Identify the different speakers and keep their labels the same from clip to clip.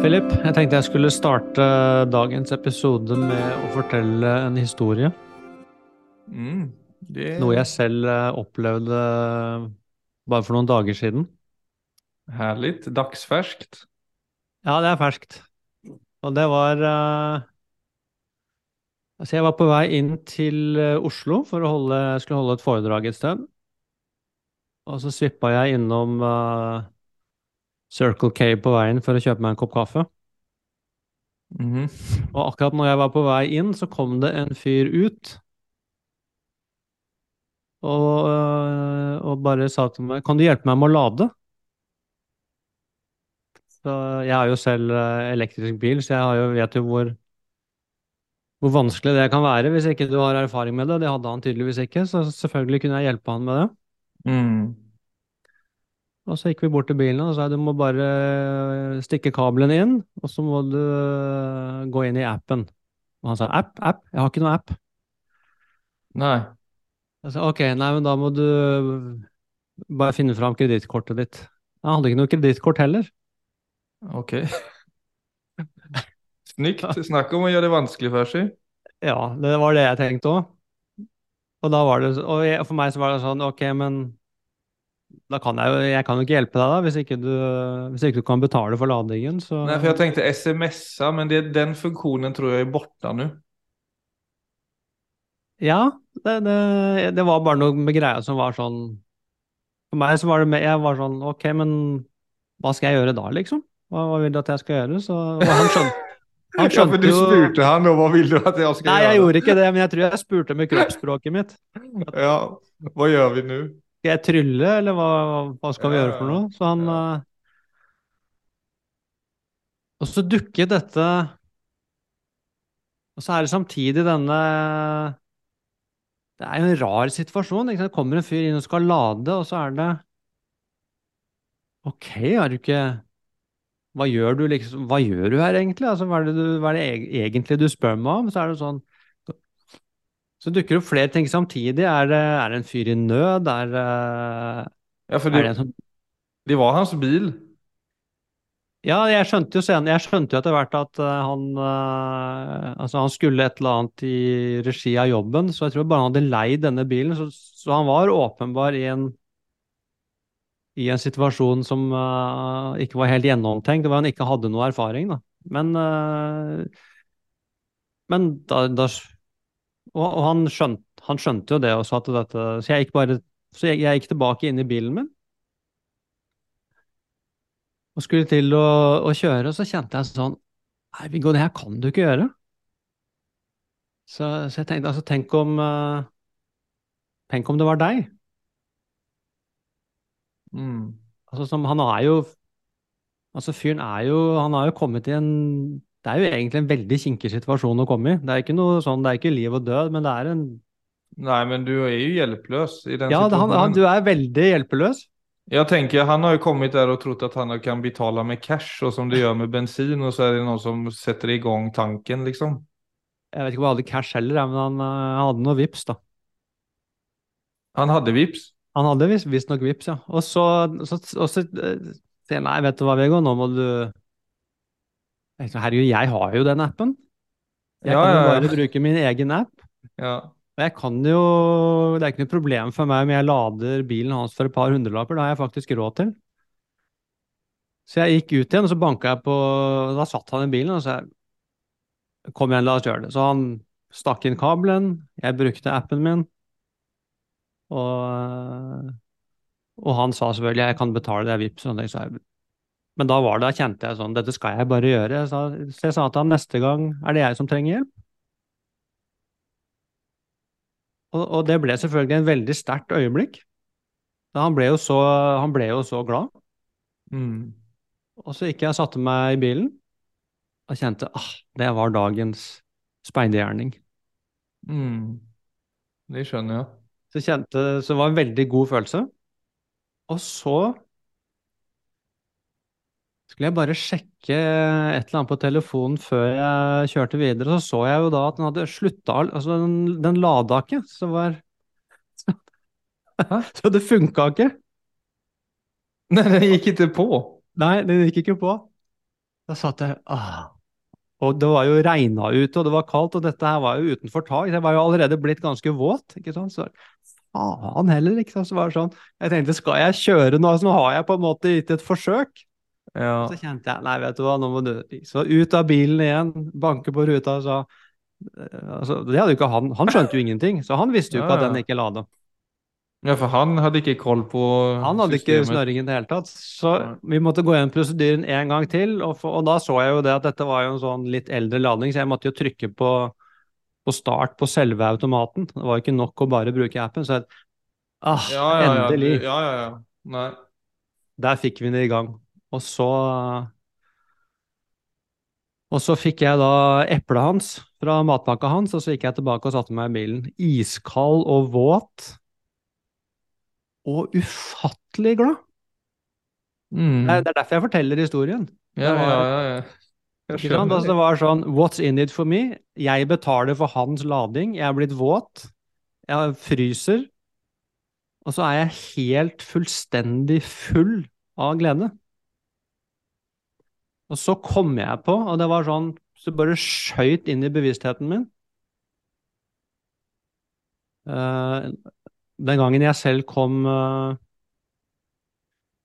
Speaker 1: Philip. Jeg tenkte jeg skulle starte dagens episode med å fortelle en historie.
Speaker 2: Mm, det
Speaker 1: Noe jeg selv eh, opplevde bare for noen dager siden.
Speaker 2: Herlig. Dagsferskt.
Speaker 1: Ja, det er ferskt. Og det var uh... Altså, jeg var på vei inn til eh, Oslo for å holde, jeg skulle holde et foredrag et sted. Og så svippa jeg innom eh, Circle K på veien for å kjøpe meg en kopp kaffe.
Speaker 2: Mhm.
Speaker 1: Og akkurat når jeg var på vei inn, så kom det en fyr ut. Og, øh, og bare sa til meg Kan du hjelpe meg med å lade? Så jeg har jo selv øh, elektrisk bil, så jeg har jo, vet jo hvor, hvor vanskelig det kan være hvis ikke du har erfaring med det. Det hadde han tydeligvis ikke, så selvfølgelig kunne jeg hjelpe han med det.
Speaker 2: Mm.
Speaker 1: Og så gikk vi bort til bilen og sa du må bare stikke kabelen inn, og så må du gå inn i appen. Og han sa app, app, jeg har ikke noe app.
Speaker 2: Nei.
Speaker 1: Jeg sa ok, nei, men da må du bare finne fram kredittkortet ditt. Jeg hadde ikke noe kredittkort heller.
Speaker 2: Ok. Snyggt. Snakk om å gjøre det vanskelig for seg.
Speaker 1: Ja, det var det jeg tenkte òg. Og da var det Og jeg, for meg så var det sånn, ok, men da kan jeg jo Jeg kan jo ikke hjelpe deg, da, hvis ikke du, hvis ikke du kan betale for ladingen, så
Speaker 2: Nei, for jeg tenkte SMS-a, men det, den funksjonen tror jeg er borte nå.
Speaker 1: Ja, det, det, det var bare noe med greia som var sånn For meg så var det med, Jeg var sånn Ok, men hva skal jeg gjøre da, liksom? Hva, hva vil du at jeg skal gjøre? Så og han skjønte, han
Speaker 2: Ja, for du spurte han, og hva vil du at jeg skal
Speaker 1: Nei, jeg gjorde ikke det, men jeg tror jeg spurte med kroppsspråket mitt.
Speaker 2: Ja, hva gjør vi nå?
Speaker 1: Skal jeg trylle, eller hva, hva skal vi
Speaker 2: Ja,
Speaker 1: gjøre for noe? Så han
Speaker 2: ja.
Speaker 1: eh, Og så dukker dette Og så er det samtidig denne Det er jo en rar situasjon. Ikke sant? Det kommer en fyr inn og skal lade, og så er det Ok, er du ikke Hva gjør du liksom Hva gjør du her egentlig? Altså, hva er det, du, hva er det egentlig du spør meg om? Så er det sånn Så dukker det opp flere ting samtidig. Er det, er det en fyr i nød? Er det,
Speaker 2: Ja, for
Speaker 1: det
Speaker 2: det,
Speaker 1: som
Speaker 2: det var hans bil.
Speaker 1: Ja, jeg skjønte jo sen, jeg skjønte jo etter hvert at eh, han eh, Altså, han skulle et eller annet i regi av jobben, så jeg tror bare han hadde leid denne bilen. Så, så han var åpenbar i en i en situasjon som uh, ikke var helt gjennomtenkt, hvor han ikke hadde noe erfaring, da. Men uh, Men da, da Og, og han, skjønte, han skjønte jo det og sa til dette Så jeg gikk bare Så jeg, jeg gikk tilbake inn i bilen min og skulle til å, å kjøre, og så kjente jeg sånn Nei, Viggo, det her kan du ikke gjøre. Så, så jeg tenkte altså, tenk om uh, Tenk om det var deg.
Speaker 2: Mm.
Speaker 1: Altså, som, han er jo Altså, fyren er jo Han har jo kommet i en Det er jo egentlig en veldig kinkig situasjon å komme i. Det er ikke noe sånn, det er ikke liv og død, men det er en
Speaker 2: Nei, men du er jo hjelpeløs i den
Speaker 1: Ja, situasjonen. han, han, du er veldig hjelpeløs.
Speaker 2: Jeg tenker, han har jo kommet der og trodd at han kan betale med cash, og som det gjør med bensin, og så er det noen som setter i gang tanken, liksom.
Speaker 1: Jeg vet ikke om han hadde cash heller, men han, eh, han hadde noe vips, da.
Speaker 2: Han hadde vips.
Speaker 1: Han hadde vis- visstnok vips, ja. Og så, så, og så jeg nei, vet du hva, Vegard, nå må du Herregud, jeg har jo den appen. Jeg
Speaker 2: Ja,
Speaker 1: kan jo
Speaker 2: ja, ja.
Speaker 1: bare bruke min egen app.
Speaker 2: Ja.
Speaker 1: Og jeg kan jo Det er ikke noe problem for meg om jeg lader bilen hans for et par hundrelapper. Det har jeg faktisk råd til. Så jeg gikk ut igjen, og så banka jeg på Da satt han i bilen, og så jeg Kom igjen, la oss gjøre det. Så han stakk inn kabelen, jeg brukte appen min, og, og han sa selvfølgelig jeg kan betale det Vipps. og jeg- Men da var det, da kjente jeg sånn Dette skal jeg bare gjøre. Så jeg sa til ham neste gang er det jeg som trenger hjelp. Og, og det ble selvfølgelig en veldig sterkt øyeblikk. Han ble jo så, han ble jo så glad.
Speaker 2: Mm.
Speaker 1: Og så gikk jeg og satte meg i bilen og kjente ah, det var dagens speidergjerning.
Speaker 2: Mm. Det skjønner jeg.
Speaker 1: Så, kjente, så det var en veldig god følelse. Og så skulle jeg bare sjekke et eller annet på telefonen før jeg kjørte videre, så så jeg jo da at den hadde slutta Altså, den, den lada ikke. Så var
Speaker 2: Hæ?
Speaker 1: Så det funka ikke.
Speaker 2: Nei, den gikk ikke på.
Speaker 1: Nei, den gikk ikke på. Da satt jeg ah. Og det var jo regna ute, og det var kaldt, og dette her var jo utenfor tak. Jeg var jo allerede blitt ganske våt. ikke sant? Så faen heller, liksom. Så var det sånn. Jeg tenkte, skal jeg kjøre nå? Så nå har jeg på en måte gitt et forsøk.
Speaker 2: Ja.
Speaker 1: Så kjente jeg, nei, vet du hva, nå må du Så ut av bilen igjen, banke på ruta og sa altså, det hadde jo ikke han, han skjønte jo ingenting, så han visste jo ikke
Speaker 2: Ja,
Speaker 1: at den ikke lada.
Speaker 2: ja, for han hadde ikke koll på
Speaker 1: Han hadde ikke snøringen i det hele tatt, så vi måtte gå gjennom prosedyren en gang til. Og, for, og da så jeg jo det at dette var jo en sånn litt eldre ladning, så jeg måtte jo trykke på, på start på selve automaten. Det var jo ikke nok å bare bruke appen. Så jeg, ah,
Speaker 2: Ja, ja, ja.
Speaker 1: endelig.
Speaker 2: Ja, ja, ja.
Speaker 1: Der fikk vi det i gang. Og så Og så fikk jeg da eplet hans fra matpakka hans, og så gikk jeg tilbake og satte meg i bilen. Iskald og våt. Og ufattelig glad.
Speaker 2: Mm.
Speaker 1: Det er er derfor jeg forteller historien.
Speaker 2: Ja,
Speaker 1: var-
Speaker 2: ja, ja, ja. Jeg skjønner
Speaker 1: Altså, det var sånn What's in it for me? Jeg betaler for hans lading. Jeg er blitt våt. Jeg fryser. Og så er jeg helt fullstendig full av glede. Og så kom jeg på, og det var sånn Så bare skøyt inn i bevisstheten min. Uh, den gangen jeg selv kom uh,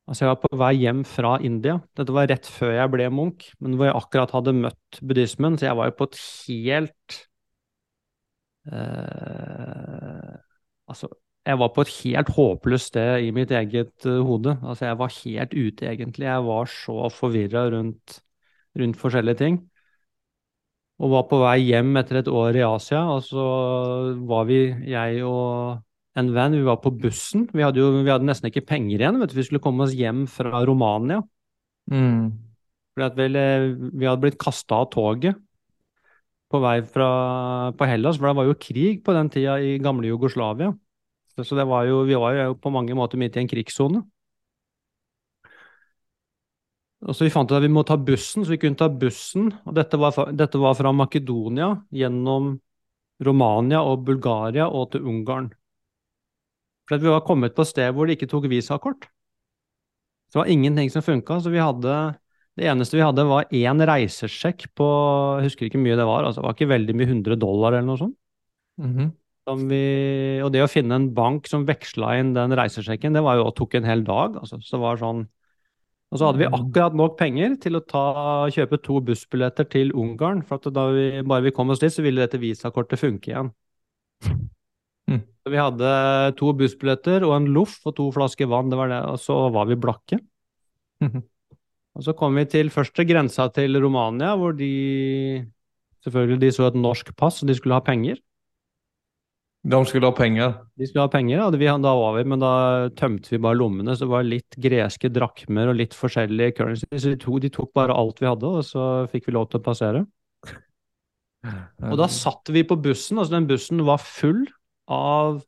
Speaker 1: Altså, jeg var på vei hjem fra India. Dette var rett før jeg ble munk, men hvor jeg akkurat hadde møtt buddhismen, så jeg var jo på et helt uh, Altså, jeg var på et helt håpløst sted i mitt eget uh, hode. Altså, jeg var helt ute, egentlig. Jeg var så forvirra rundt, rundt forskjellige ting. Og var på vei hjem etter et år i Asia, og så var vi, jeg og en venn, vi var på bussen. Vi hadde jo vi hadde nesten ikke penger igjen. Vet du. Vi skulle komme oss hjem fra Romania.
Speaker 2: Mm.
Speaker 1: Fordi at vel, eh, vi hadde blitt kasta av toget på vei fra, på Hellas, for det var jo krig på den tida i gamle Jugoslavia. Så, det var jo, vi var jo på mange måter midt i en krigssone. Og så vi fant ut at vi må ta bussen, så vi kunne ta bussen. Og dette var, dette var fra Makedonia gjennom Romania og Bulgaria og til Ungarn. For vi var kommet på et sted hvor de ikke tok visakort. Så det var ingenting som funka, så Det eneste vi hadde, var én reisesjekk på Jeg husker ikke hvor mye det var, altså det var ikke veldig mye 100 dollar eller noe sånt.
Speaker 2: Mhm.
Speaker 1: Som vi, og det å finne en bank som veksla inn den reisesjekken, det var jo, tok en hel dag. Altså. Så det var sånn, og så hadde vi
Speaker 2: Mm.
Speaker 1: akkurat nok penger til å ta, kjøpe to bussbilletter til Ungarn. For at da vi, bare vi kom oss dit, så ville dette visakortet funke igjen.
Speaker 2: Mm.
Speaker 1: Så vi hadde to bussbilletter og en loff og to flasker vann, det var det, og så var vi blakke.
Speaker 2: Mhm.
Speaker 1: Og så kom vi til første grensa til Romania, hvor de selvfølgelig de så et norsk pass, og de skulle ha penger.
Speaker 2: De skulle ha penger.
Speaker 1: De skulle ha penger, ja. vi, da var vi, men da tømte vi bare lommene. Så det var litt greske drakmer og litt forskjellige currencies. Så de tok, de tok bare alt vi hadde, og så fikk vi lov til å passere. Og da satt vi på bussen, altså den bussen var full av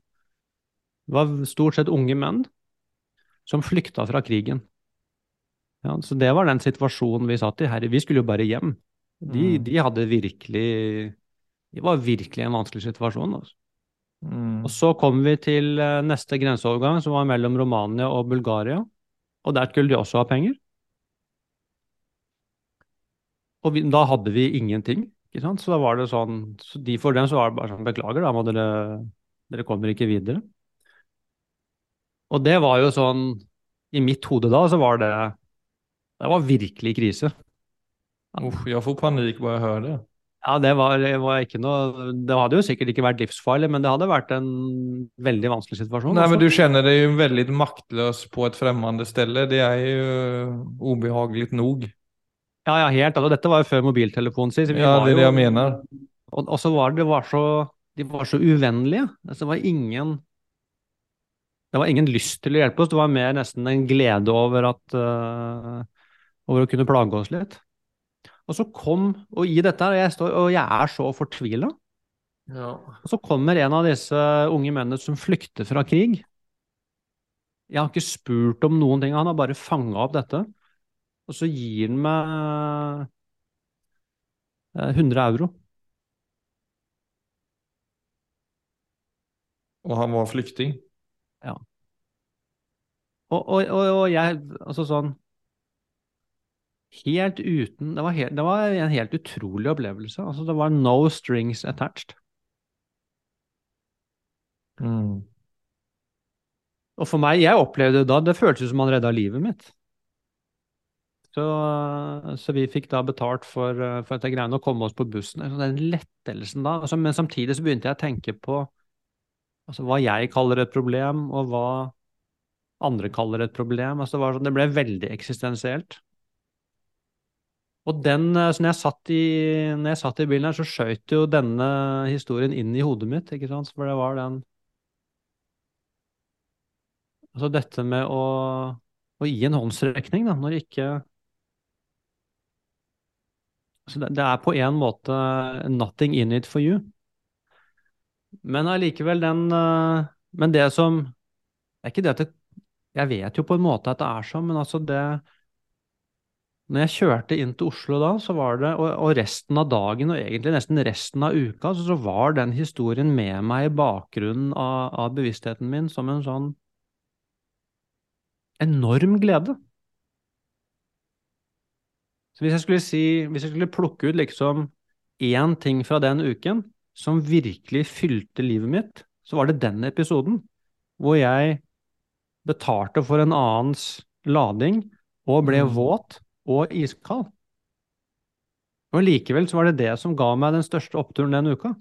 Speaker 1: var stort sett unge menn som flykta fra krigen. Ja, så det var den situasjonen vi satt i. Herre, vi skulle jo bare hjem. De,
Speaker 2: Mm.
Speaker 1: de hadde virkelig Det var virkelig en vanskelig situasjon. Altså.
Speaker 2: Mm.
Speaker 1: Og så kom vi til eh, neste grenseovergang, som var mellom Romania og Bulgaria. Og der skulle de også ha penger. Og vi, da hadde vi ingenting, ikke sant. Så da var det sånn så de For dem så var det bare sånn Beklager, da må dere Dere kommer ikke videre. Og det var jo sånn I mitt hode da, så var det Det var virkelig krise.
Speaker 2: Uff, jeg får panikk bare jeg hører det.
Speaker 1: Ja, det var, var ikke noe Det hadde jo sikkert ikke vært livsfarlig, men det hadde vært en veldig vanskelig situasjon.
Speaker 2: Nei,
Speaker 1: også.
Speaker 2: men du kjenner deg jo veldig maktløs på et fremmed sted. Det er jo ubehagelig nog.
Speaker 1: Ja, ja, helt. Altså, dette var jo før mobiltelefonen sin.
Speaker 2: Ja, det er det
Speaker 1: jo-
Speaker 2: jeg mener.
Speaker 1: Og, og så var det, det var så, de var så uvennlige. Altså, det var ingen Det var ingen lyst til å hjelpe oss. Det var mer nesten en glede over at uh, Over å kunne plage oss litt. Og så kom Og i dette her, jeg står, og jeg er så fortvila.
Speaker 2: Ja.
Speaker 1: Og så kommer en av disse unge mennene som flykter fra krig. Jeg har ikke spurt om noen ting, han har bare fanga opp dette. Og så gir han meg eh, 100 euro.
Speaker 2: Og han var flykting.
Speaker 1: Og, og, og, og jeg Altså sånn helt uten det var, helt, det var en helt utrolig opplevelse. Altså, det var no strings attached.
Speaker 2: Mm.
Speaker 1: Og for meg, jeg opplevde det da, det føltes som han redda livet mitt. Så, så, vi fikk da betalt for, for dette greiene å komme oss på bussen. Så den lettelsen da. Altså, men samtidig så begynte jeg å tenke på altså, hva jeg kaller et problem, og hva andre kaller et problem. Altså, det, var, sånn, det ble veldig eksistensielt. Og den, så når jeg satt i, når jeg satt i bilen her, så skjøt jo denne historien inn i hodet mitt. ikke sant? For det var den Altså dette med å, å gi en håndsrekning, da, når ikke altså det, det, er på en måte 'nothing in it for you'. Men allikevel, den Men det som Det er ikke det at det, Jeg vet jo på en måte at det er sånn, men altså det når jeg kjørte inn til Oslo da, så var det, og, og resten av dagen, og egentlig nesten resten av uka, så, så var den historien med meg i bakgrunnen av, av, bevisstheten min som en sånn enorm glede. Så hvis jeg skulle si, hvis jeg skulle plukke ut liksom én ting fra den uken som virkelig fylte livet mitt, så var det den episoden hvor jeg betalte for en annens lading og ble mm. våt og iskald. Og likevel så var det det som ga meg den største oppturen den uka.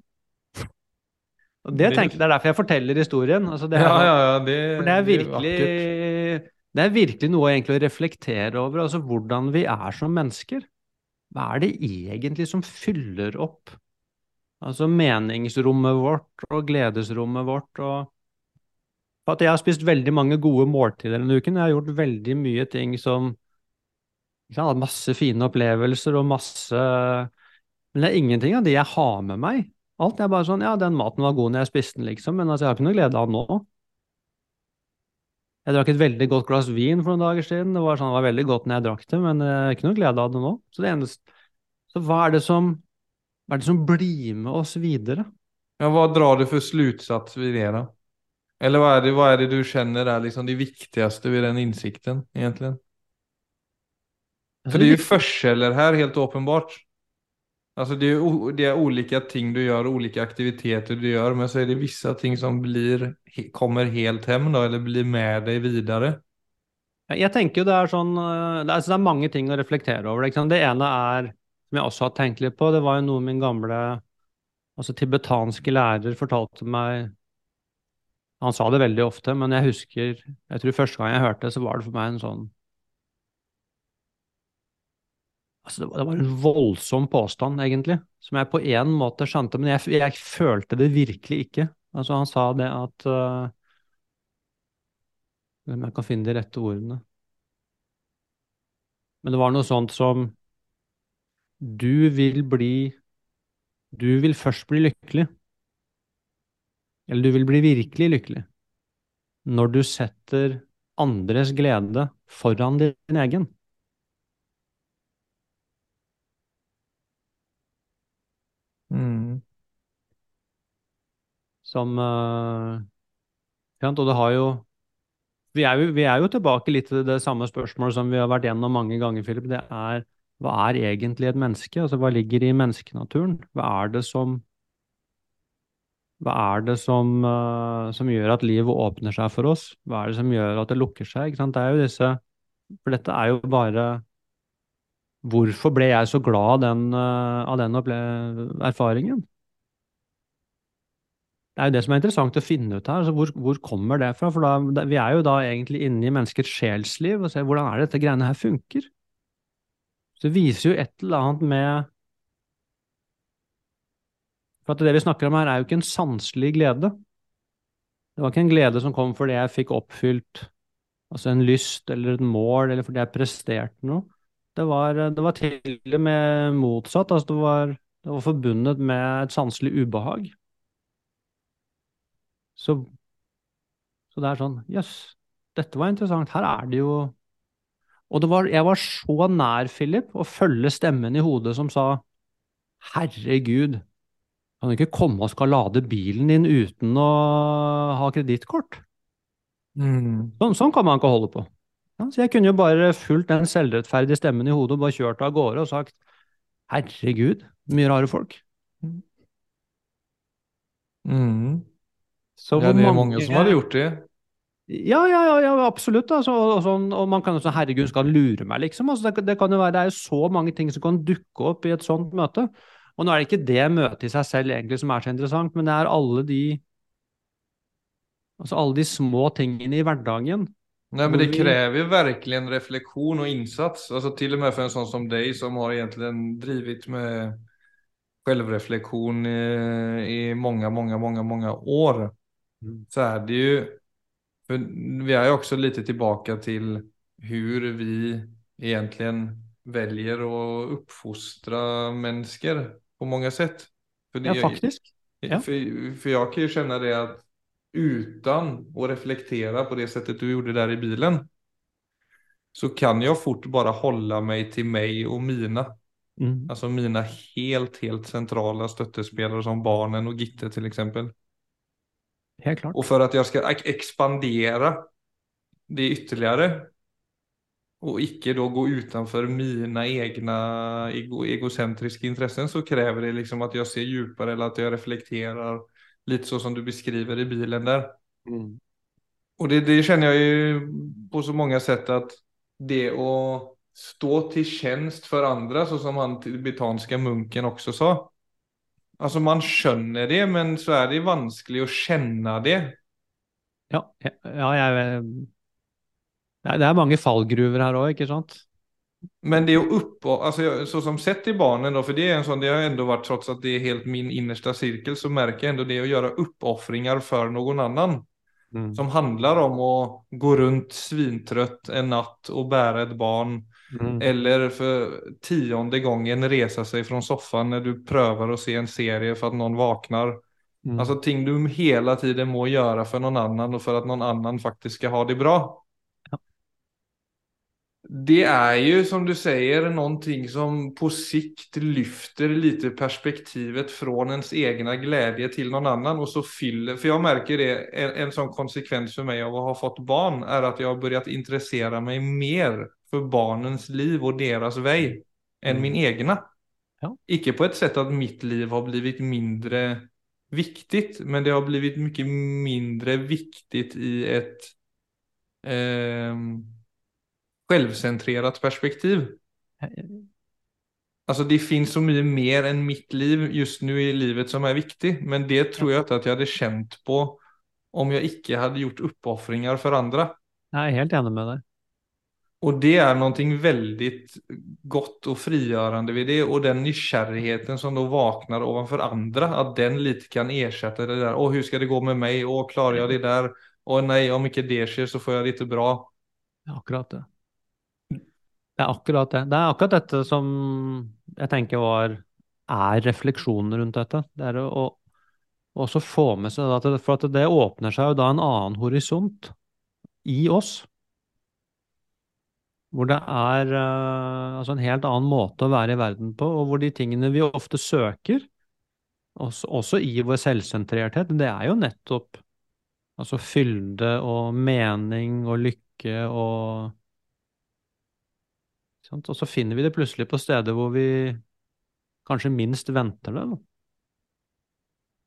Speaker 1: Og det, tenker, det er derfor jeg forteller historien. Altså det, er,
Speaker 2: ja, ja, ja, det,
Speaker 1: for det er virkelig det er virkelig noe egentlig å reflektere over. Altså hvordan vi er som mennesker. Hva er det egentlig som fyller opp altså meningsrommet vårt og gledesrommet vårt? og at Jeg har spist veldig mange gode måltider denne uken. Jeg har gjort veldig mye ting som jeg har hatt masse fine opplevelser og masse Men det er ingenting av de jeg har med meg. Alt er bare sånn Ja, den maten var god når jeg spiste den, liksom, men altså, jeg har ikke noe glede av den nå. Jeg drakk et veldig godt glass vin for noen dager siden. Det var, sånn, det var veldig godt når jeg drakk det, men jeg har ikke noe glede av det nå. Så det eneste Så hva er det som Hva er det som blir med oss videre?
Speaker 2: Ja, hva drar du for slutsats ved det, da? Eller hva er det, hva er det du kjenner er liksom det viktigste ved den innsikten, egentlig? For det er jo forskjeller her, helt åpenbart. Altså det, er, det er ulike ting du gjør, ulike aktiviteter du gjør, men så er det visse ting som blir, kommer helt hjem, da, eller blir med deg videre.
Speaker 1: Jeg tenker jo det er sånn eh, det er, det er mange ting å reflektere over. Det, det ene er, som jeg også har tenkt litt på, det var jo noe min gamle altså tibetanske lærer fortalte meg Han sa det veldig ofte, men jeg husker Jeg tror første gang jeg hørte det, så var det for meg en sånn Altså, det, var, en voldsom påstand, egentlig, som jeg på en måte skjønte, men jeg, jeg følte det virkelig ikke. Altså, han sa det at uh, jeg kan finne de rette ordene Men det var noe sånt som Du vil bli Du vil først bli lykkelig. Eller du vil bli virkelig lykkelig når du setter andres glede foran din egen. Som uh, Og det har jo vi er jo, vi er jo tilbake litt til det samme spørsmålet som vi har vært gjennom mange ganger, Philip. Det er hva er egentlig et menneske? Altså hva ligger i menneskenaturen? Hva er det som hva er det som, uh, som, gjør at livet åpner seg for oss? Hva er det som gjør at det lukker seg? Det er jo disse For dette er jo bare Hvorfor ble jeg så glad av den, uh, av den erfaringen? Det er jo det som er interessant å finne ut her. Altså hvor, hvor, kommer det fra? For da, Vi er jo da egentlig inne i menneskets sjelsliv og ser hvordan er det dette greiene her funker. Så det viser jo et eller annet med For at det vi snakker om her, er jo ikke en sanselig glede. Det var ikke en glede som kom fordi jeg fikk oppfylt altså en lyst eller et mål, eller fordi jeg presterte noe. Det var, det var til og med motsatt. Altså det, var, det var forbundet med et sanselig ubehag. Så, så det er sånn Jøss, yes, dette var interessant. Her er det jo Og det var, jeg var så nær, Philip, å følge stemmen i hodet som sa Herregud, kan du ikke komme og skal lade bilen din uten å ha kredittkort?
Speaker 2: Mm.
Speaker 1: Sånn, sånn kan man ikke holde på. Ja, så jeg kunne jo bare fulgt den selvrettferdige stemmen i hodet og bare kjørt av gårde og sagt herregud, mye rare folk.
Speaker 2: Mm.
Speaker 1: Så
Speaker 2: Ja, det er mange som hadde gjort det.
Speaker 1: Ja, ja, ja, absolutt. Altså, og, sånn, og man kan jo si herregud, skal han lure meg, liksom? Altså, det, det kan jo være, det er jo så mange ting som kan dukke opp i et sånt møte. Og nå er det ikke det møtet i seg selv egentlig som er så interessant, men det er alle de Altså alle de små tingene i hverdagen.
Speaker 2: Nei, men det
Speaker 1: krever
Speaker 2: jo ju verkligen refleksjon og innsats. Til og och med for en sånn som deg, som har egentlig drevet med selvrefleksjon i, i mange, mange, mange, mange år.
Speaker 1: Mm.
Speaker 2: Så er det jo for vi er jo også litt tilbake til hvordan vi egentlig velger å oppfostre mennesker på mange sett.
Speaker 1: Ja, faktisk. Ja.
Speaker 2: For, for jeg kan jo kjenne det at uten å reflektere på det settet du gjorde der i bilen så kan jeg fort bare holde meg til meg og mine.
Speaker 1: Mm.
Speaker 2: Alltså mine helt, helt centrala støttespillere som barnen og Gitte f.eks. exempel.
Speaker 1: Helt klart.
Speaker 2: Och för att jag ska ex- expandera det ytterligare och icke då gå utanför mina egna ego egocentriska intressen så kräver det liksom att jag ser djupare eller att jag reflekterar lite så som du beskriver i bilen där.
Speaker 1: Mm.
Speaker 2: Och det, det känner jag ju på så många sätt att det att stå till tjänst för andra, så som han tibetanska munken också sa. Alltså man skjønner det, men så er det vanskelig å kjenne det.
Speaker 1: Ja, ja, jeg det er, mange fallgruver her òg, ikke sant?
Speaker 2: Men det å oppå alltså jag- så som sett i barnet, for för det er en sånn, det har ändå vært, trots at det er helt min innerste sirkel, så merker jeg ändå det å gjøre oppofringer for noen annen,
Speaker 1: Mm.
Speaker 2: Som handler om å gå rundt svintrøtt en natt og bære et barn.
Speaker 1: Mm.
Speaker 2: Eller för tionde gången resa sig från soffan när du prövar att se en serie för att någon vaknar.
Speaker 1: Mm.
Speaker 2: Alltså ting du hela tiden må göra för någon annan och för att någon annan faktiskt ska ha det bra.
Speaker 1: Ja.
Speaker 2: Det är ju som du säger någonting som på sikt lyfter lite perspektivet från ens egna glädje till någon annan och så fyller, för jag märker det, en, en sån konsekvens för mig av att ha fått barn är att jag har börjat intressera mig mer för barnens liv och deras väg än
Speaker 1: Mm.
Speaker 2: min egna.
Speaker 1: Ja.
Speaker 2: Icke på ett sätt att mitt liv har blivit mindre viktigt, men det har blivit mycket mindre viktigt i ett eh, självcentrerat perspektiv. Alltså det finns så mycket mer än mitt liv just nu i livet som är viktigt, men det tror jag inte att jag hade känt på om jag icke hade gjort uppoffringar för andra.
Speaker 1: Jeg er helt enig med deg.
Speaker 2: Och det är någonting väldigt gott och frigörande vid det och den nysgjerrigheten som då vaknar ovanför andra, att den lite kan ersätta det där, åh hur ska det gå med mig, åh klarar jag det där, åh nej om inte det sker så får jag det bra.
Speaker 1: Det er akkurat det. Det er akkurat det. Det er akkurat dette som jeg tenker var er refleksjonen rundt dette. Det er å, å også få med seg det, For at det åpner seg jo da en annen horisont i oss. Hvor det er eh, altså en helt annen måte å være i verden på, og hvor de tingene vi ofte søker, også, også i vår selvsentrerthet, det er jo nettopp altså fylde og mening og lykke og Sant? Og så finner vi det plutselig på steder hvor vi kanskje minst venter det. Da.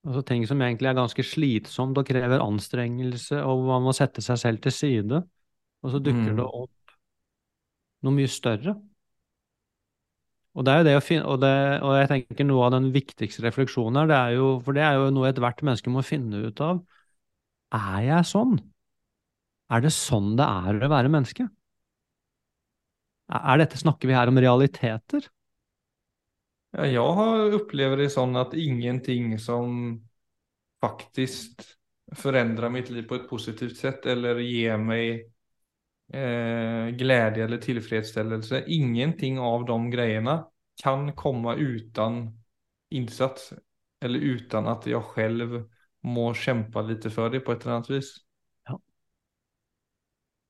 Speaker 1: Altså ting som egentlig er ganske slitsomt og krever anstrengelse, og man må sette seg selv til side. Og så dukker
Speaker 2: Mm.
Speaker 1: det opp noe mye større. Og det er jo det å finne, og, det, og jeg tenker noe av den viktigste refleksjonen her, det er jo, for det er jo noe ethvert menneske må finne ut av. Er jeg sånn? Er det sånn det er å være menneske? Er dette, snakker vi her om realiteter?
Speaker 2: Ja, jeg opplever det sånn at ingenting som faktisk forandrer mitt liv på et positivt sett, eller gir mig eh, glädje eller tillfredsställelse. Ingenting av de grejerna kan komma utan insats eller utan att jag själv må kämpa lite för det på ett eller annet vis.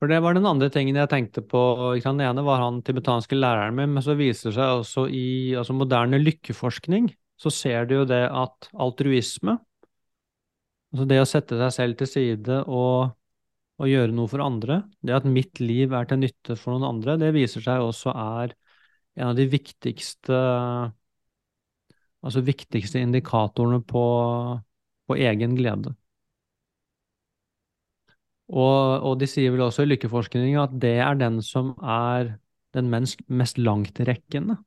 Speaker 1: For det var den andre tingen jeg tenkte på. Den ene var han tibetanske læreren min, men så viser det seg også i altså moderne lykkeforskning, så ser du jo det at altruisme, altså det å sette seg selv til side og å gjøre noe for andre, det at mitt liv er til nytte for noen andre, det viser seg også er en av de viktigste, altså viktigste indikatorene på, på egen glede. Og, og, de sier vel også i lykkeforskning at det er den som er den mest, mest langtrekkende.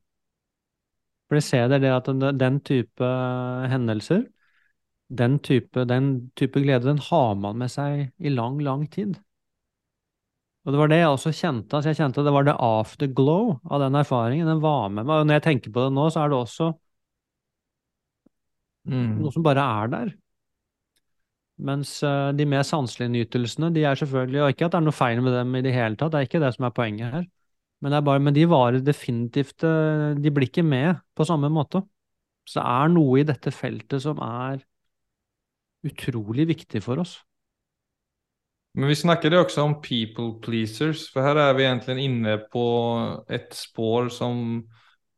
Speaker 1: For de ser det at den, den type hendelser, den type, den type glede, den har man med seg i lang, lang tid. Og det var det jeg også kjente. altså Jeg kjente det var det afterglow av den erfaringen. Den var med meg. Og når jeg tenker på det nå, så er det også mm. noe som bare er der. Mens uh, de mer sanselige nytelsene, de er selvfølgelig Og ikke at det er noe feil med dem i det hele tatt, det er ikke det som er poenget her. Men, det bare, men de varer definitivt uh, De blir ikke med på samme måte. Så det er noe i dette feltet som er utrolig viktig for oss.
Speaker 2: Men vi snakket jo også om people pleasers, for her er vi egentlig inne på et spår som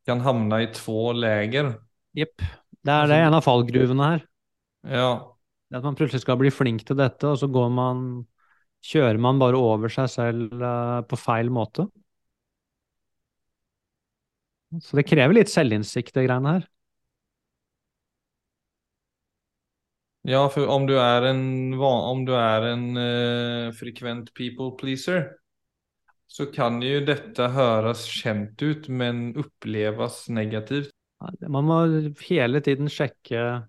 Speaker 2: kan havne i to leger.
Speaker 1: Jepp. Det er altså, det en av fallgruvene her.
Speaker 2: Ja.
Speaker 1: Det at man plutselig skal bli flink til dette, og så går man Kjører man bare over seg selv uh, på feil måte. Så det krever litt selvinnsikt, det greiene her.
Speaker 2: Ja, for om du er en, om du er en uh, frekvent people pleaser, så kan jo dette høres kjent ut, men oppleves negativt.
Speaker 1: Man må hele tiden sjekke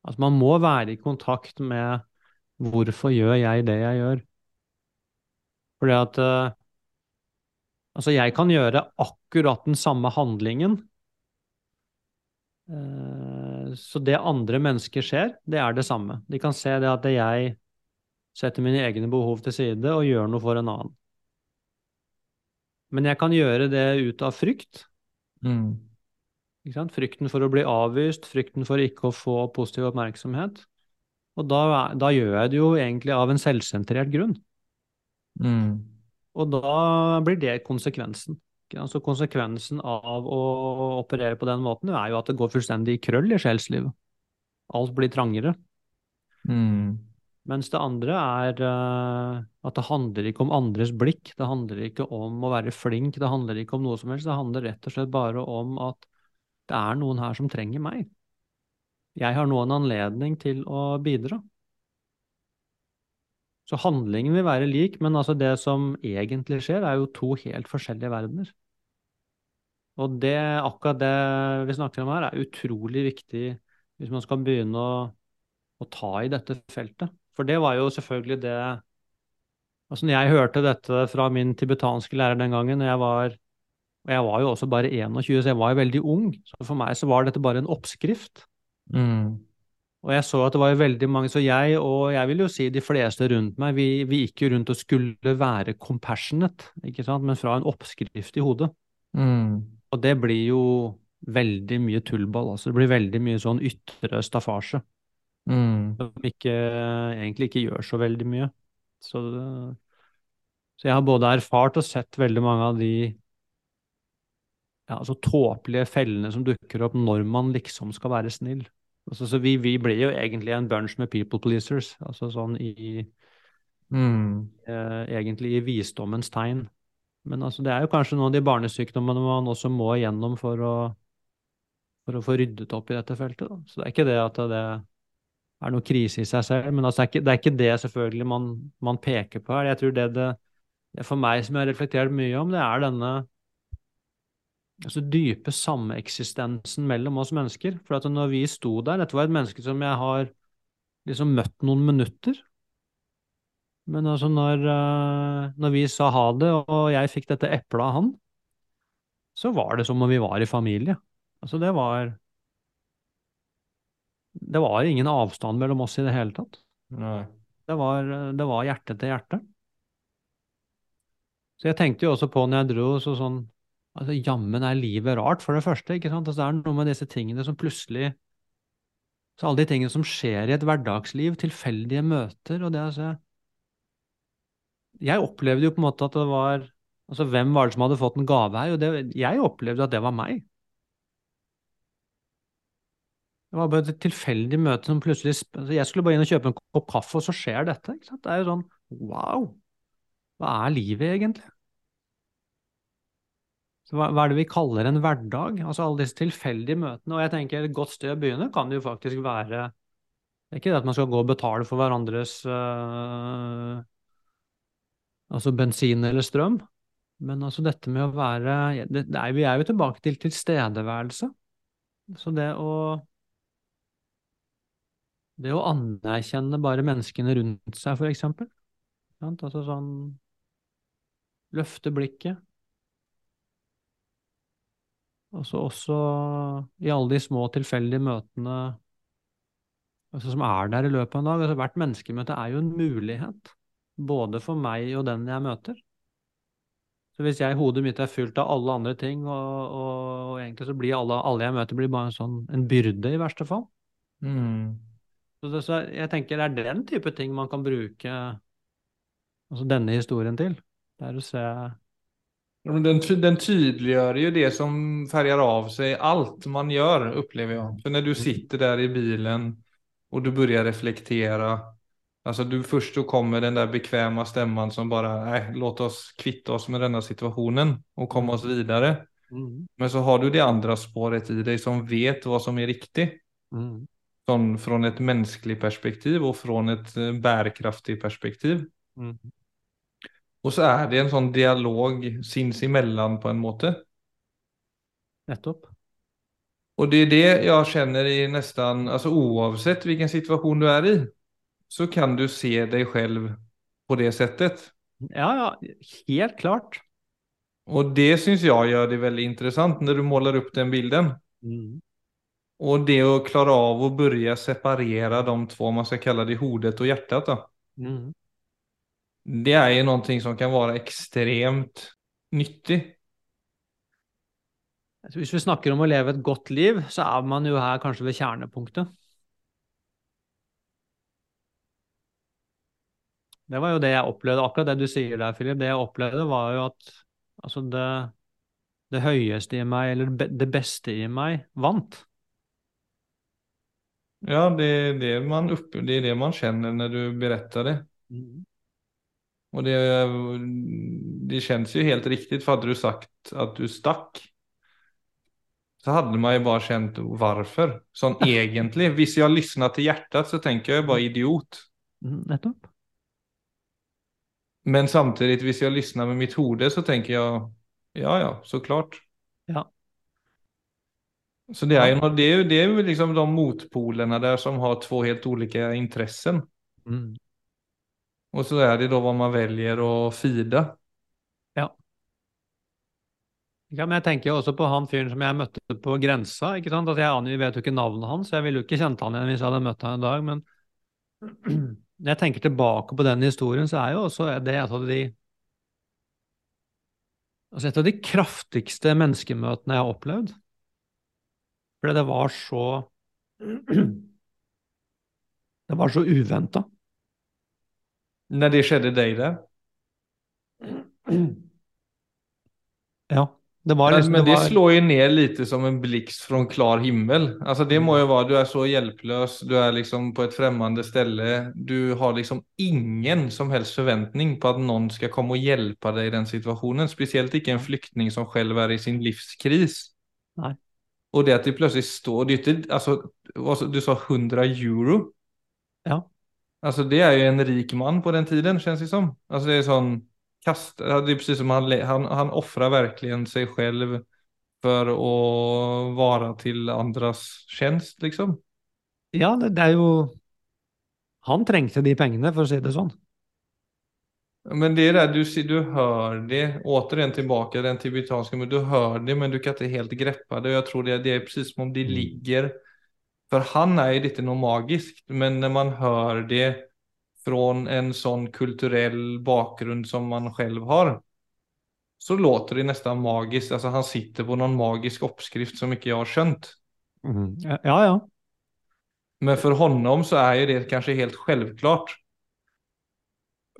Speaker 1: Altså, man må være i kontakt med hvorfor gjør jeg det jeg gjør? Fordi at uh, Altså, jeg kan gjøre akkurat den samme handlingen. Uh, så det andre mennesker ser, det er det samme. De kan se det at jeg setter mine egne behov til side og gjør noe for en annen. Men jeg kan gjøre det ut av frykt.
Speaker 2: Mm.
Speaker 1: Frykten for å bli avvist, frykten for ikke å få positiv oppmerksomhet. Og da, da gjør jeg det jo egentlig av en selvsentrert grunn.
Speaker 2: Mm.
Speaker 1: Og da blir det konsekvensen. Altså Konsekvensen av å operere på den måten er jo at det går fullstendig i krøll i sjelslivet. Alt blir trangere.
Speaker 2: Mm.
Speaker 1: Mens det andre er uh, at det handler ikke om andres blikk, det handler ikke om å være flink, det handler ikke om noe som helst. Det handler rett og slett bare om at det er noen her som trenger meg. Jeg har nå en anledning til å bidra. Så handlingen vil være lik, men altså det som egentlig skjer, er jo to helt forskjellige verdener. Og det, akkurat det vi snakker om her, er utrolig viktig hvis man skal begynne å, å ta i dette feltet. For det var jo selvfølgelig det Altså når jeg hørte dette fra min tibetanske lærer den gangen, og jeg var, og jeg var jo også bare 21, så jeg var jo veldig ung, så for meg så var dette bare en oppskrift.
Speaker 2: Mm.
Speaker 1: Og jeg så at det var veldig mange, så jeg og jeg vil jo si de fleste rundt meg, vi, vi gikk jo rundt og skulle være compassionate, ikke sant, men fra en oppskrift i hodet.
Speaker 2: Mm.
Speaker 1: Og det blir jo veldig mye tullball, altså. Det blir veldig mye sånn ytre staffasje.
Speaker 2: Mm.
Speaker 1: Som ikke, egentlig ikke gjør så veldig mye. Så, så jeg har både erfart og sett veldig mange av de ja, altså tåpelige fellene som dukker opp når man liksom skal være snill. Altså, så vi, vi blir jo egentlig en bunch med people pleasers, altså sånn i
Speaker 2: mm.
Speaker 1: eh, Egentlig i visdommens tegn. Men altså, det er jo kanskje noen av de barnesykdommene man også må igjennom for å, for å få ryddet opp i dette feltet. Da. Så det er ikke det at det er noe krise i seg selv, men altså, det, er ikke, det, er ikke, det selvfølgelig man, man peker på her. Jeg tror det, det, det for meg som jeg har reflektert mye om, det er denne altså dype sameksistensen mellom oss mennesker. For at når vi sto der Dette var et menneske som jeg har liksom møtt noen minutter. Men altså når, uh, når vi sa ha det, og jeg fikk dette eplet av han, så var det som om vi var i familie. Altså det var Det var ingen avstand mellom oss i det hele tatt. Det var, det var hjerte til hjerte. Så jeg tenkte jo også på når jeg dro, så sånn Altså, Jammen er livet rart, for det første. ikke sant? Altså, det er noe med disse tingene som plutselig så Alle de tingene som skjer i et hverdagsliv, tilfeldige møter og det altså, Jeg opplevde jo på en måte at det var altså Hvem var det som hadde fått en gave her? Og det, jeg opplevde at det var meg. Det var bare et tilfeldig møte som plutselig altså Jeg skulle bare inn og kjøpe en kopp kaffe, og så skjer dette. Det er jo sånn wow, hva er livet egentlig? Hva, hva er det vi kaller en hverdag? Altså alle disse tilfeldige møtene. Og jeg tenker et godt sted å begynne kan jo faktisk være Det er ikke det at man skal gå og betale for hverandres uh, altså bensin eller strøm, men altså dette med å være det, det er, Vi er jo tilbake til tilstedeværelse. Så det å det å anerkjenne bare menneskene rundt seg, for eksempel. Altså sånn Løfte blikket. Altså også i alle de små tilfeldige møtene altså som er der i løpet av en dag. Altså hvert menneskemøte er jo en mulighet, både for meg og den jeg møter. Så hvis jeg, hodet mitt er fylt av alle andre ting, og, og, og egentlig så blir alle, alle, jeg møter, blir bare en, sånn, en byrde, i verste fall.
Speaker 2: Mm.
Speaker 1: Så, det, så jeg tenker det er den type ting man kan bruke altså denne historien til. Det er å se
Speaker 2: den, den tydliggör ju det som färgar av sig allt man gör, upplever jag. För när du sitter där i bilen och du börjar reflektera, alltså du först då kommer den där bekväma stämman som bara, nej, låt oss kvitta oss med denna situationen och komma oss vidare.
Speaker 1: mm.
Speaker 2: Men så har du det andra spåret i dig som vet vad som är riktigt.
Speaker 1: Mm.
Speaker 2: Sånn från ett mänskligt perspektiv och från ett eh, bärkraftigt perspektiv.
Speaker 1: Mm.
Speaker 2: Og så er det en sånn dialog sinsemellan på en måte.
Speaker 1: Nettopp.
Speaker 2: Og det er det jeg kjenner i nesten altså Uansett hvilken situasjon du er i, så kan du se deg selv på det settet.
Speaker 1: Ja, ja, helt klart.
Speaker 2: Og det syns jeg gjør det veldig interessant når du måler opp den bilden.
Speaker 1: Mm.
Speaker 2: Og det å klare av å begynne å separere de to, man skal kalle det hodet og hjertet, da.
Speaker 1: Mm.
Speaker 2: Det er jo noe som kan være ekstremt nyttig.
Speaker 1: Hvis vi snakker om å leve et godt liv, så er man jo her kanskje ved kjernepunktet. Det var jo det jeg opplevde, akkurat det du sier der, Philip. Det jeg opplevde, var jo at altså det, det høyeste i meg, eller det beste i meg, vant.
Speaker 2: Ja, det er det man, opp, det, er det man kjenner når du beretter det.
Speaker 1: Mm.
Speaker 2: Og det, det kjennes jo helt riktig, for hadde du sagt at du stakk, så hadde man jo bare kjent hvorfor. Sånn egentlig. Hvis jeg lytter til hjertet, så tenker jeg bare idiot.
Speaker 1: Mm, nettopp.
Speaker 2: Men samtidig, hvis jeg lytter med mitt hode, så tenker jeg ja, ja, så klart.
Speaker 1: Ja.
Speaker 2: Så det er jo det er, det er jo liksom de motpolene der som har to helt ulike intressen.
Speaker 1: Mm.
Speaker 2: Og så er det da hva man velger å feede.
Speaker 1: Ja. ja. Men jeg tenker jo også på han fyren som jeg møtte på grensa. ikke sant? At Jeg aner, vet jo ikke navnet hans, jeg ville jo ikke kjent han igjen hvis jeg hadde møtt han en dag. Men når jeg tenker tilbake på den historien, så er jo også det et av de altså et av de kraftigste menneskemøtene jeg har opplevd. Fordi det var så Det var så uventa.
Speaker 2: Når det skjedde deg det?
Speaker 1: Ja. Det var
Speaker 2: Men,
Speaker 1: liksom
Speaker 2: men det
Speaker 1: var,
Speaker 2: slår jo ned litt som en blixt fra klar himmel. Altså det må jo være, Du er så hjelpeløs, du er liksom på et fremmede sted. Du har liksom ingen som helst forventning på at noen skal komme og hjelpe deg i den situasjonen. Spesielt ikke en flyktning som selv er i sin livskris.
Speaker 1: Nei.
Speaker 2: Og det at det plutselig står er ikke, altså, Du sa 100 euro?
Speaker 1: Ja.
Speaker 2: Altså Det er jo en rik mann på den tiden, kjennes det som. Alltså Det er sånn kast, Det er precis som han, han, han offrar verkligen seg selv for å være til andres tjenest, liksom.
Speaker 1: Ja, det, det er jo Han trengte de pengene, for å si det sånn.
Speaker 2: Men det er det, du, du hører det, återigen tilbake den tibetanske, men du hører det men du kan ikke helt greppe det. Og jeg tror det, det er precis som om det ligger, for han er jo ikke noe magisk, men når man hör det fra en sånn kulturell bakgrunn som man selv har, så låter det nesten magisk. Altså han sitter på noen magisk oppskrift som ikke jeg har skjønt.
Speaker 1: Mm. Ja, ja.
Speaker 2: Men for honom så er jo det kanskje helt selvklart.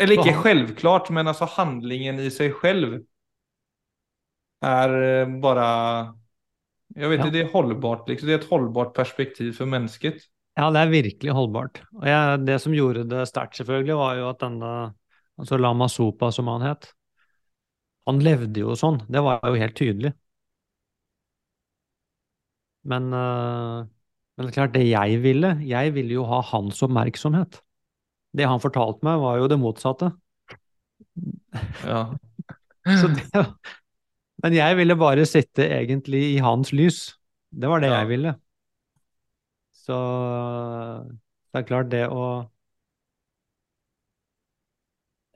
Speaker 2: Eller ikke
Speaker 1: han-
Speaker 2: selvklart, men altså handlingen i seg selv er eh, bare Jeg vet
Speaker 1: Ja.
Speaker 2: ikke, det er holdbart. Liksom. Det er et holdbart perspektiv for mennesket.
Speaker 1: Ja, det er virkelig holdbart. Og jeg, det som gjorde det sterkt, selvfølgelig, var jo at denne altså Lama Sopa som han het. Han levde jo sånn, det var jo helt tydelig. Men, øh, men det er klart, det jeg ville, jeg ville jo ha hans oppmerksomhet. Det han fortalte meg, var jo det motsatte.
Speaker 2: Ja.
Speaker 1: Så det, men jeg ville bare sitte egentlig i hans lys. Det var det
Speaker 2: Ja.
Speaker 1: jeg ville. Så det er klart, det å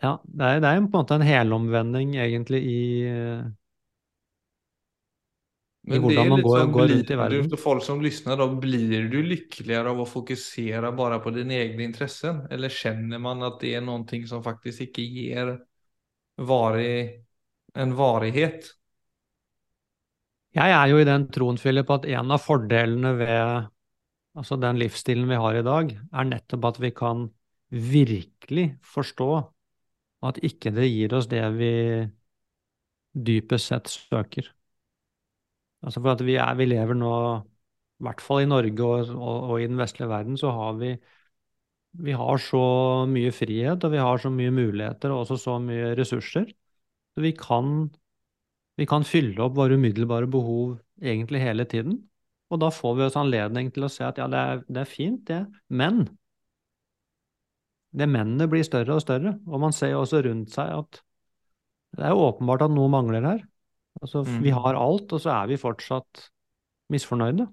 Speaker 1: Ja, det er, det er på en måte en helomvending egentlig i, i
Speaker 2: Men det är
Speaker 1: man
Speaker 2: lite
Speaker 1: går,
Speaker 2: som
Speaker 1: går
Speaker 2: blir, du, för folk som lyssnar då, blir du lyckligare av å fokusere bare på dine egne intressen? Eller kjenner man at det er noe som faktisk ikke gir varig, en varighet?
Speaker 1: Jeg er jo i den troen, Philip, at en av fordelene ved altså den livsstilen vi har i dag, er nettopp at vi kan virkelig forstå at ikke det gir oss det vi dypest sett søker. Altså for at vi, er, vi lever nå, i hvert fall i Norge og, og, og i den vestlige verden, så har vi vi har så mye frihet, og vi har så mye muligheter og også så mye ressurser. Så vi kan, vi kan fylle opp våre umiddelbare behov egentlig hele tiden. Og da får vi oss anledning til å se at ja, det er, det er fint, det, men det mennene blir større og større. Og man ser jo også rundt seg at det er åpenbart at noe mangler her. Altså,
Speaker 2: Mm.
Speaker 1: vi har alt, og så er vi fortsatt misfornøyde.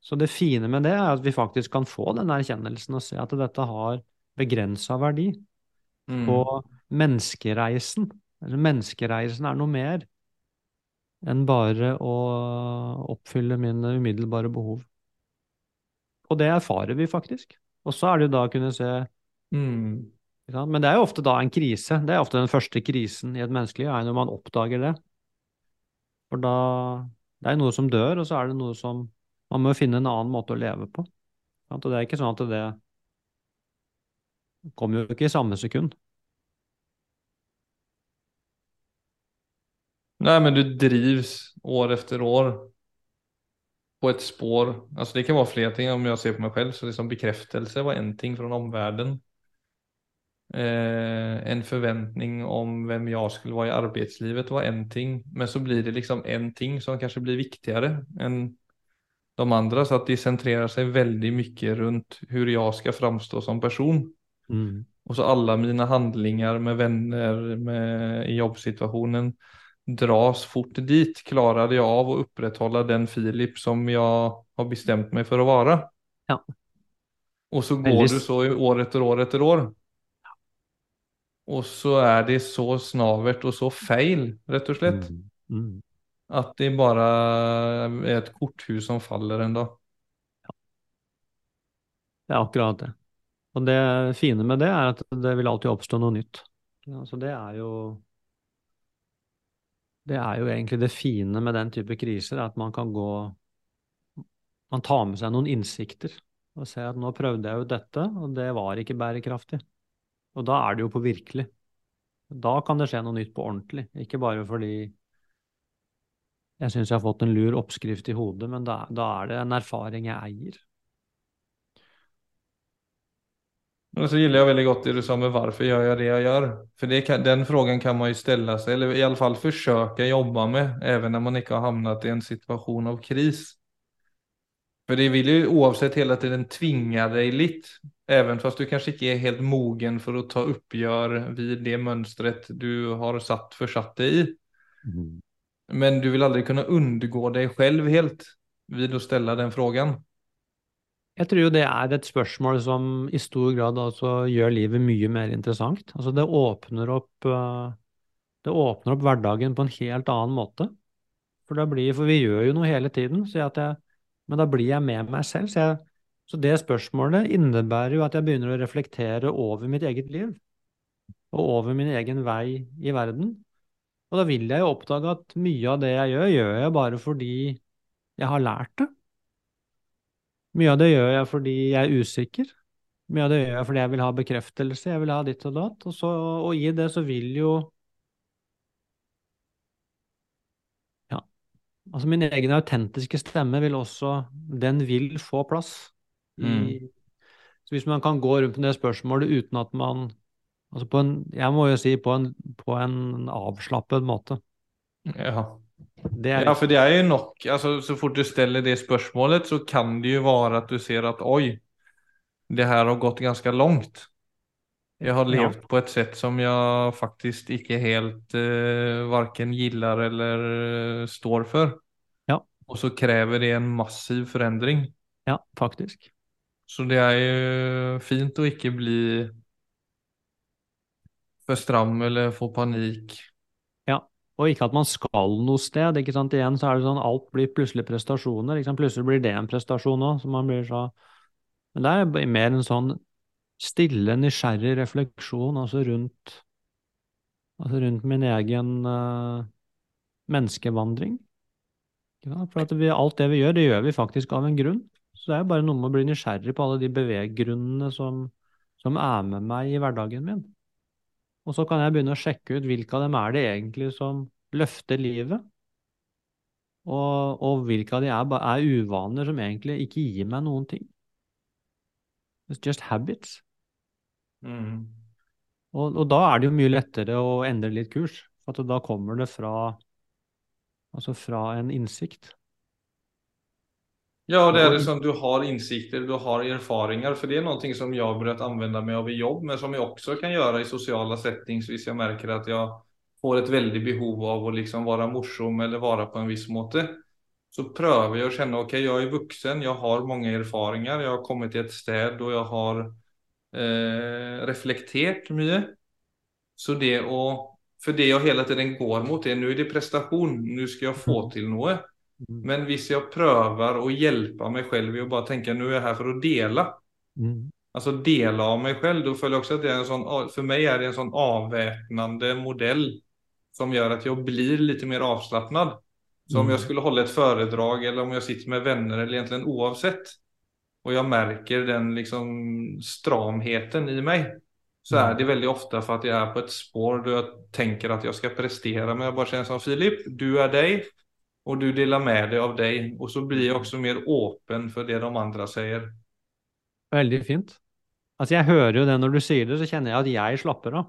Speaker 1: Så det fine med det er at vi faktisk kan få den erkjennelsen og se at dette har begrensa verdi.
Speaker 2: Mm.
Speaker 1: Og menneskereisen, menneskereisen er noe mer enn bare å oppfylle mine umiddelbare behov. Og det erfarer vi faktisk. Og så er det jo da å kunne se
Speaker 2: Mm.
Speaker 1: Men det er jo ofte da en krise. Det er ofte den første krisen i et menneskeliv, er når man oppdager det. For da Det er noe som dør, og så er det noe som Man må finne en annen måte å leve på. Og det er ikke sånn at det kommer jo ikke i samme sekund.
Speaker 2: Nej, men du drivs år efter år på ett spår. Alltså det kan vara fler ting om jag ser på mig själv. Så liksom bekräftelse var en ting från omvärlden. Eh, en förväntning om vem jag skulle vara i arbetslivet var en ting. Men så blir det liksom en ting som kanske blir viktigare än de andra. Så att det centrerar sig väldigt mycket runt hur jag ska framstå som person.
Speaker 1: Mm.
Speaker 2: Och så alla mina handlingar med vänner med, i jobbsituationen dras fort dit. Klarade jag av att upprätthålla den Filip som jag har bestämt mig för att vara?
Speaker 1: Ja.
Speaker 2: Och så går
Speaker 1: Väldigt-
Speaker 2: du så år efter år efter år. Och så är det så snavert och så feil, rett og slett.
Speaker 1: Mm. Mm.
Speaker 2: Att det bara är ett korthus som faller en dag.
Speaker 1: Det er akkurat det. Og det fine med det er at det vil alltid oppstå noe nytt. Ja, så det er jo Det er jo egentlig det fine med den type kriser, at man kan gå Man tar med seg noen innsikter og ser at nå prøvde jeg jo dette, og det var ikke bærekraftig. Og da er det jo på virkelig. Da kan det skje noe nytt på ordentlig, ikke bare fordi jeg syns jeg har fått en lur oppskrift i hodet, men da, da er det en erfaring jeg eier.
Speaker 2: Och så gillar jag väldigt gott det du sa med varför gör jag det jag gör? För det kan, den frågan kan man ju ställa sig, eller i alla fall försöka jobba med, även när man inte har hamnat i en situation av kris. För det vill ju oavsett hela tiden tvinga dig litt, även fast du kanskje ikke er helt mogen for å ta oppgjør vid det mönstret du har satt försatt deg i. Men du vil aldri kunne undgå deg selv helt vid å ställa den frågan.
Speaker 1: Jeg tror jo det er et spørsmål som i stor grad altså gjør livet mye mer interessant. Altså det åpner opp, eh, det åpner opp hverdagen på en helt annen måte. For, blir, for vi gjør jo noe hele tiden, jeg, men da blir jeg med meg selv. Så, jeg, så det spørsmålet innebærer jo at jeg begynner å reflektere over mitt eget liv. Og over min egen vei i verden. Og da vil jeg jo oppdage at mye av det jeg gjør, gjør jeg bare fordi jeg har lært det. Mye av det gjør jeg fordi jeg er usikker. Mye av det gjør jeg fordi jeg vil ha bekreftelse, jeg vil ha ditt og datt. Og, så, og i det så vil jo Ja. Altså min egen autentiske stemme vil også Den vil få plass. I,
Speaker 2: Mm.
Speaker 1: Så hvis man kan gå rundt med det spørsmålet uten at man Altså på en, jeg må jo si på en, på en avslappet måte.
Speaker 2: Ja.
Speaker 1: Det er
Speaker 2: Ja, for det er jo nok, altså så fort du stiller det spørsmålet så kan det jo være at du ser at oi, det her har gått ganske langt. Jeg har
Speaker 1: Ja.
Speaker 2: levt på et sett som jeg faktisk ikke helt eh, varken gillar eller eh, står for.
Speaker 1: Ja.
Speaker 2: Og så krever det en massiv forandring.
Speaker 1: ja, faktisk.
Speaker 2: Så det er jo fint å ikke bli for stram eller få panikk.
Speaker 1: Ja. Og ikke at man skal noe sted. ikke sant? Igjen så er det sånn alt blir plutselig prestasjoner. ikke sant? Plutselig blir det en prestasjon òg, så man blir så Men det er mer en sånn stille, nysgjerrig refleksjon altså rundt Altså rundt min egen uh, menneskevandring. Sant? For vi, alt det vi gjør, det gjør vi faktisk av en grunn. Så det er jo bare noe med å bli nysgjerrig på alle de beveggrunnene som, som er med meg i hverdagen min. Og så kan jeg begynne å sjekke ut hvilke av dem er det egentlig som løfter livet, og, og hvilke av de er, er uvaner som egentlig ikke gir meg noen ting. It's just habits.
Speaker 2: Mm.
Speaker 1: Og, og da er det jo mye lettere å endre litt kurs, for da kommer det fra, altså fra en innsikt.
Speaker 2: Ja, det er det som du har insikter, du har erfaringer. For det er noe som jeg har å anvende meg av i jobb, men som jeg også kan gjøre i sosiale settings hvis jeg merker at jeg får et veldig behov av å liksom være morsom eller være på en viss måte. Så prøver jeg å kjenne ok, jeg er voksen, jeg har mange erfaringer, jeg har kommet til et sted og jeg har eh, reflektert mye. Så det å For det jeg hele tiden går mot, er nå er det prestasjon, nå skal jeg få til noe.
Speaker 1: Mm.
Speaker 2: Men hvis jeg prøver å hjelpe meg selv ved å bare tenke nå er jeg her for å dele,
Speaker 1: Mm.
Speaker 2: altså dele av meg selv, da føler jeg også at det er en sånn, for meg er det en sånn avvæpnende modell som gjør at jeg blir litt mer avslappnad. Så om
Speaker 1: Mm.
Speaker 2: jeg skulle holde et foredrag eller om jeg sitter med venner eller egentlig uansett, og jeg merker den liksom stramheten i meg, så er det veldig ofte for at jeg er på et spår der jeg tenker at jeg skal prestere, men jeg bare kjenner som Filip, du er deg, og du deler med deg av deg, og så blir jeg også mer åpen for det de andre sier.
Speaker 1: Veldig fint. Altså, jeg hører jo det når du sier det, så kjenner jeg at jeg slapper av.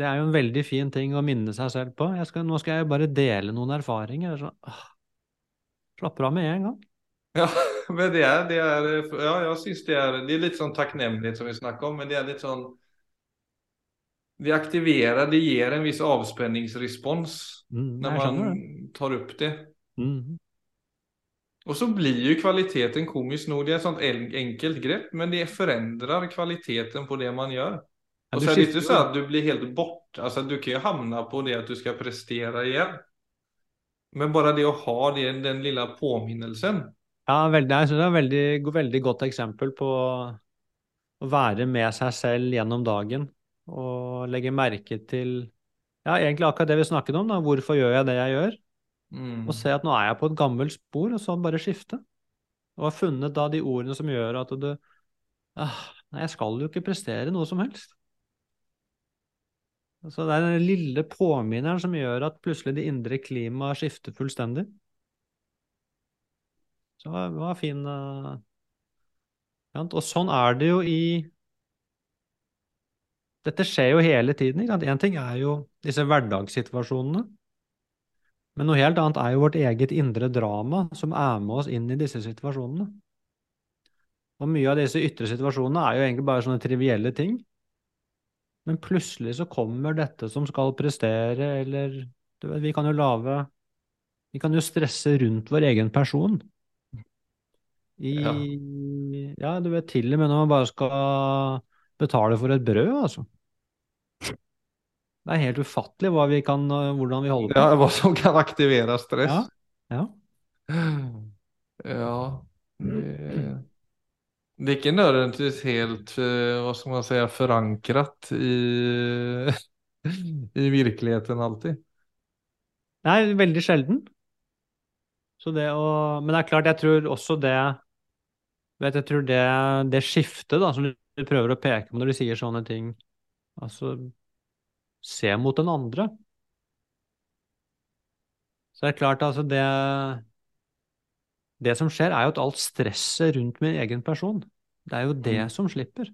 Speaker 1: Det er jo en veldig fin ting å minne seg selv på. Skal, nå skal jeg bare dele noen erfaringer. Så, åh, slapper av med en gang.
Speaker 2: Ja, men det er, det er ja, jeg syns det er, det er litt sånn takknemlighet som vi snakker om, men det er litt sånn, det aktiverer, det gir en viss avspenningsrespons
Speaker 1: Mm,
Speaker 2: når man tar opp det.
Speaker 1: Mm.
Speaker 2: Og så blir jo kvaliteten komisk nog, det er et sånt enkelt grep, men det forandrer kvaliteten på det man gjør.
Speaker 1: Ja,
Speaker 2: Og så er det ikke
Speaker 1: sånn
Speaker 2: så at du blir helt bort, altså du kan jo havne på det at du skal prestere igjen. Men bare det å ha det, den lille påminnelsen,
Speaker 1: Ja, veldig, jeg synes det er et veldig, veldig godt eksempel på å være med seg selv gjennom dagen og legge merke til ja, egentlig akkurat det vi snakket om. da, Hvorfor gjør jeg det jeg gjør?
Speaker 2: mm.
Speaker 1: Og se at nå er jeg på et gammelt spor, og så bare skifte. Og har funnet da de ordene som gjør at du ah, Nei, jeg skal jo ikke prestere noe som helst. Så det er den lille påminneren som gjør at plutselig det indre klimaet skifter fullstendig. Så det var- fin eh. Og sånn er det jo i Dette skjer jo hele tiden. ikke sant? Én ting er jo disse hverdagssituasjonene. Men noe helt annet er jo vårt eget indre drama som er med oss inn i disse situasjonene. Og mye av disse ytre situasjonene er jo egentlig bare sånne trivielle ting. Men plutselig så kommer dette som skal prestere, eller du vet, vi kan jo lage Vi kan jo stresse rundt vår egen person. I
Speaker 2: Ja.
Speaker 1: Ja, du vet, til og med når man bare skal betale for et brød, altså. Det er helt ufattelig vi kan, hvordan vi holder på.
Speaker 2: Ja, hva som kan aktivere stress.
Speaker 1: Ja. Ja.
Speaker 2: Ja, det, det er ikke nødvendigvis helt, eh, hva skal man si, forankret i, i virkeligheten alltid.
Speaker 1: Nei, veldig sjelden. Så det å Men det er klart, jeg tror også det vet, Jeg tror det, det skiftet da, som du prøver å peke på når du sier sånne ting Altså Se mot den andre. Så det er klart, altså det Det som skjer, er jo at alt stresset rundt min egen person, det er jo det
Speaker 2: Mm.
Speaker 1: som slipper.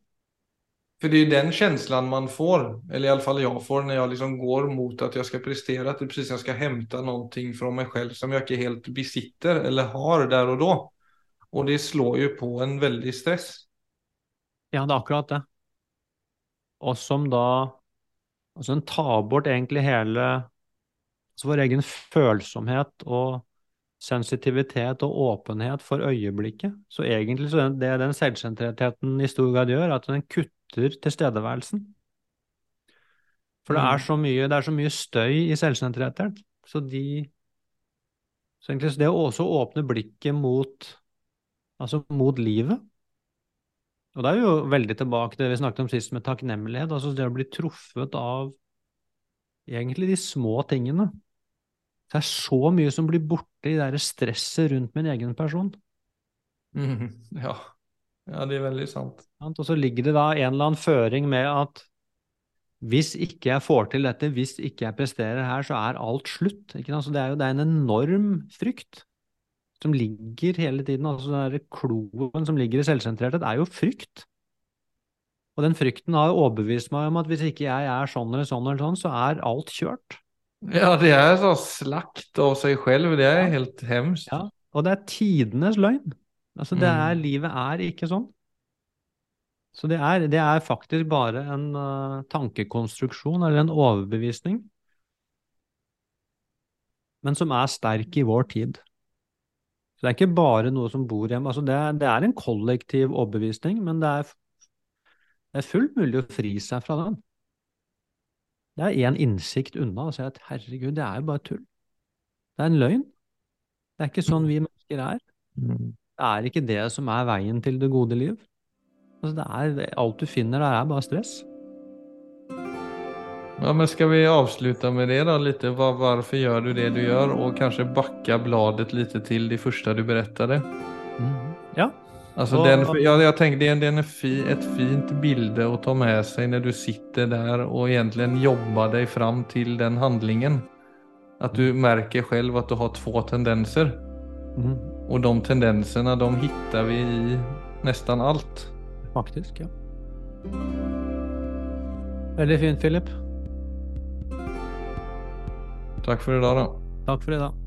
Speaker 2: For det er jo den følelsen man får, eller i jeg fall jag får når jeg liksom går mot at jeg skal prestere, at det precis som jag ska hämta någonting från mig som jeg ikke helt besitter eller har der og da. Og det slår jo på en veldig stress.
Speaker 1: Ja, det er akkurat det. Og som da Altså, en tar bort egentlig hele Altså vår egen følsomhet og sensitivitet og åpenhet for øyeblikket. Så egentlig så det den selvsentrertheten i stor grad gjør, at den kutter tilstedeværelsen. For det er så mye, er så mye støy i selvsentrerthet. Så de Så egentlig så det å også åpne blikket mot altså mot livet og da er vi jo veldig tilbake til det vi snakket om sist med takknemlighet. Altså det å bli truffet av egentlig de små tingene. Det er så mye som blir borte i det der stresset rundt min egen person.
Speaker 2: Mm, ja. ja, det er veldig sant.
Speaker 1: Og så ligger det da en eller annen føring med at hvis ikke jeg får til dette, hvis ikke jeg presterer her, så er alt slutt. Så det er jo det er en enorm frykt som ligger hele tiden. altså Den kloen som ligger i selvsentrerthet, er jo frykt. Og den frykten har overbevist meg om at hvis ikke jeg er sånn eller sånn, eller sånn, så er alt kjørt.
Speaker 2: Ja, det er så slakt av seg selv. Det er helt hemskt.
Speaker 1: Ja, og det er tidenes løgn. Altså, det er, mm. Livet er ikke sånn. Så det er, det er faktisk bare en uh, tankekonstruksjon eller en overbevisning, men som er sterk i vår tid. Det er ikke bare noe som bor hjemme. Altså, det, det er en kollektiv overbevisning, men det er, det er fullt mulig å fri seg fra den. Det er én innsikt unna å si at herregud, det er jo bare tull. Det er en løgn. Det er ikke sånn vi mennesker er. Mm. Det er ikke det som er veien til det gode liv. Altså det er, alt du finner der, er bare stress.
Speaker 2: Ja, men Skal vi avslutte med det? da, lite? Var, Hvorfor gjør du det du gjør? Og kanskje bakke bladet litt til det første du berettet?
Speaker 1: Mm. Ja,
Speaker 2: Alltså den, ja, jeg tenker, det er det är fi, et fint bilde å ta med seg når du sitter der og egentlig jobber deg fram til den handlingen. At du merker selv at du har två tendenser. Mm. Og de tendensene de hittar vi i nesten alt.
Speaker 1: Faktisk, ja. Veldig fint Filip.
Speaker 2: i dag, da. Takk
Speaker 1: for i idag.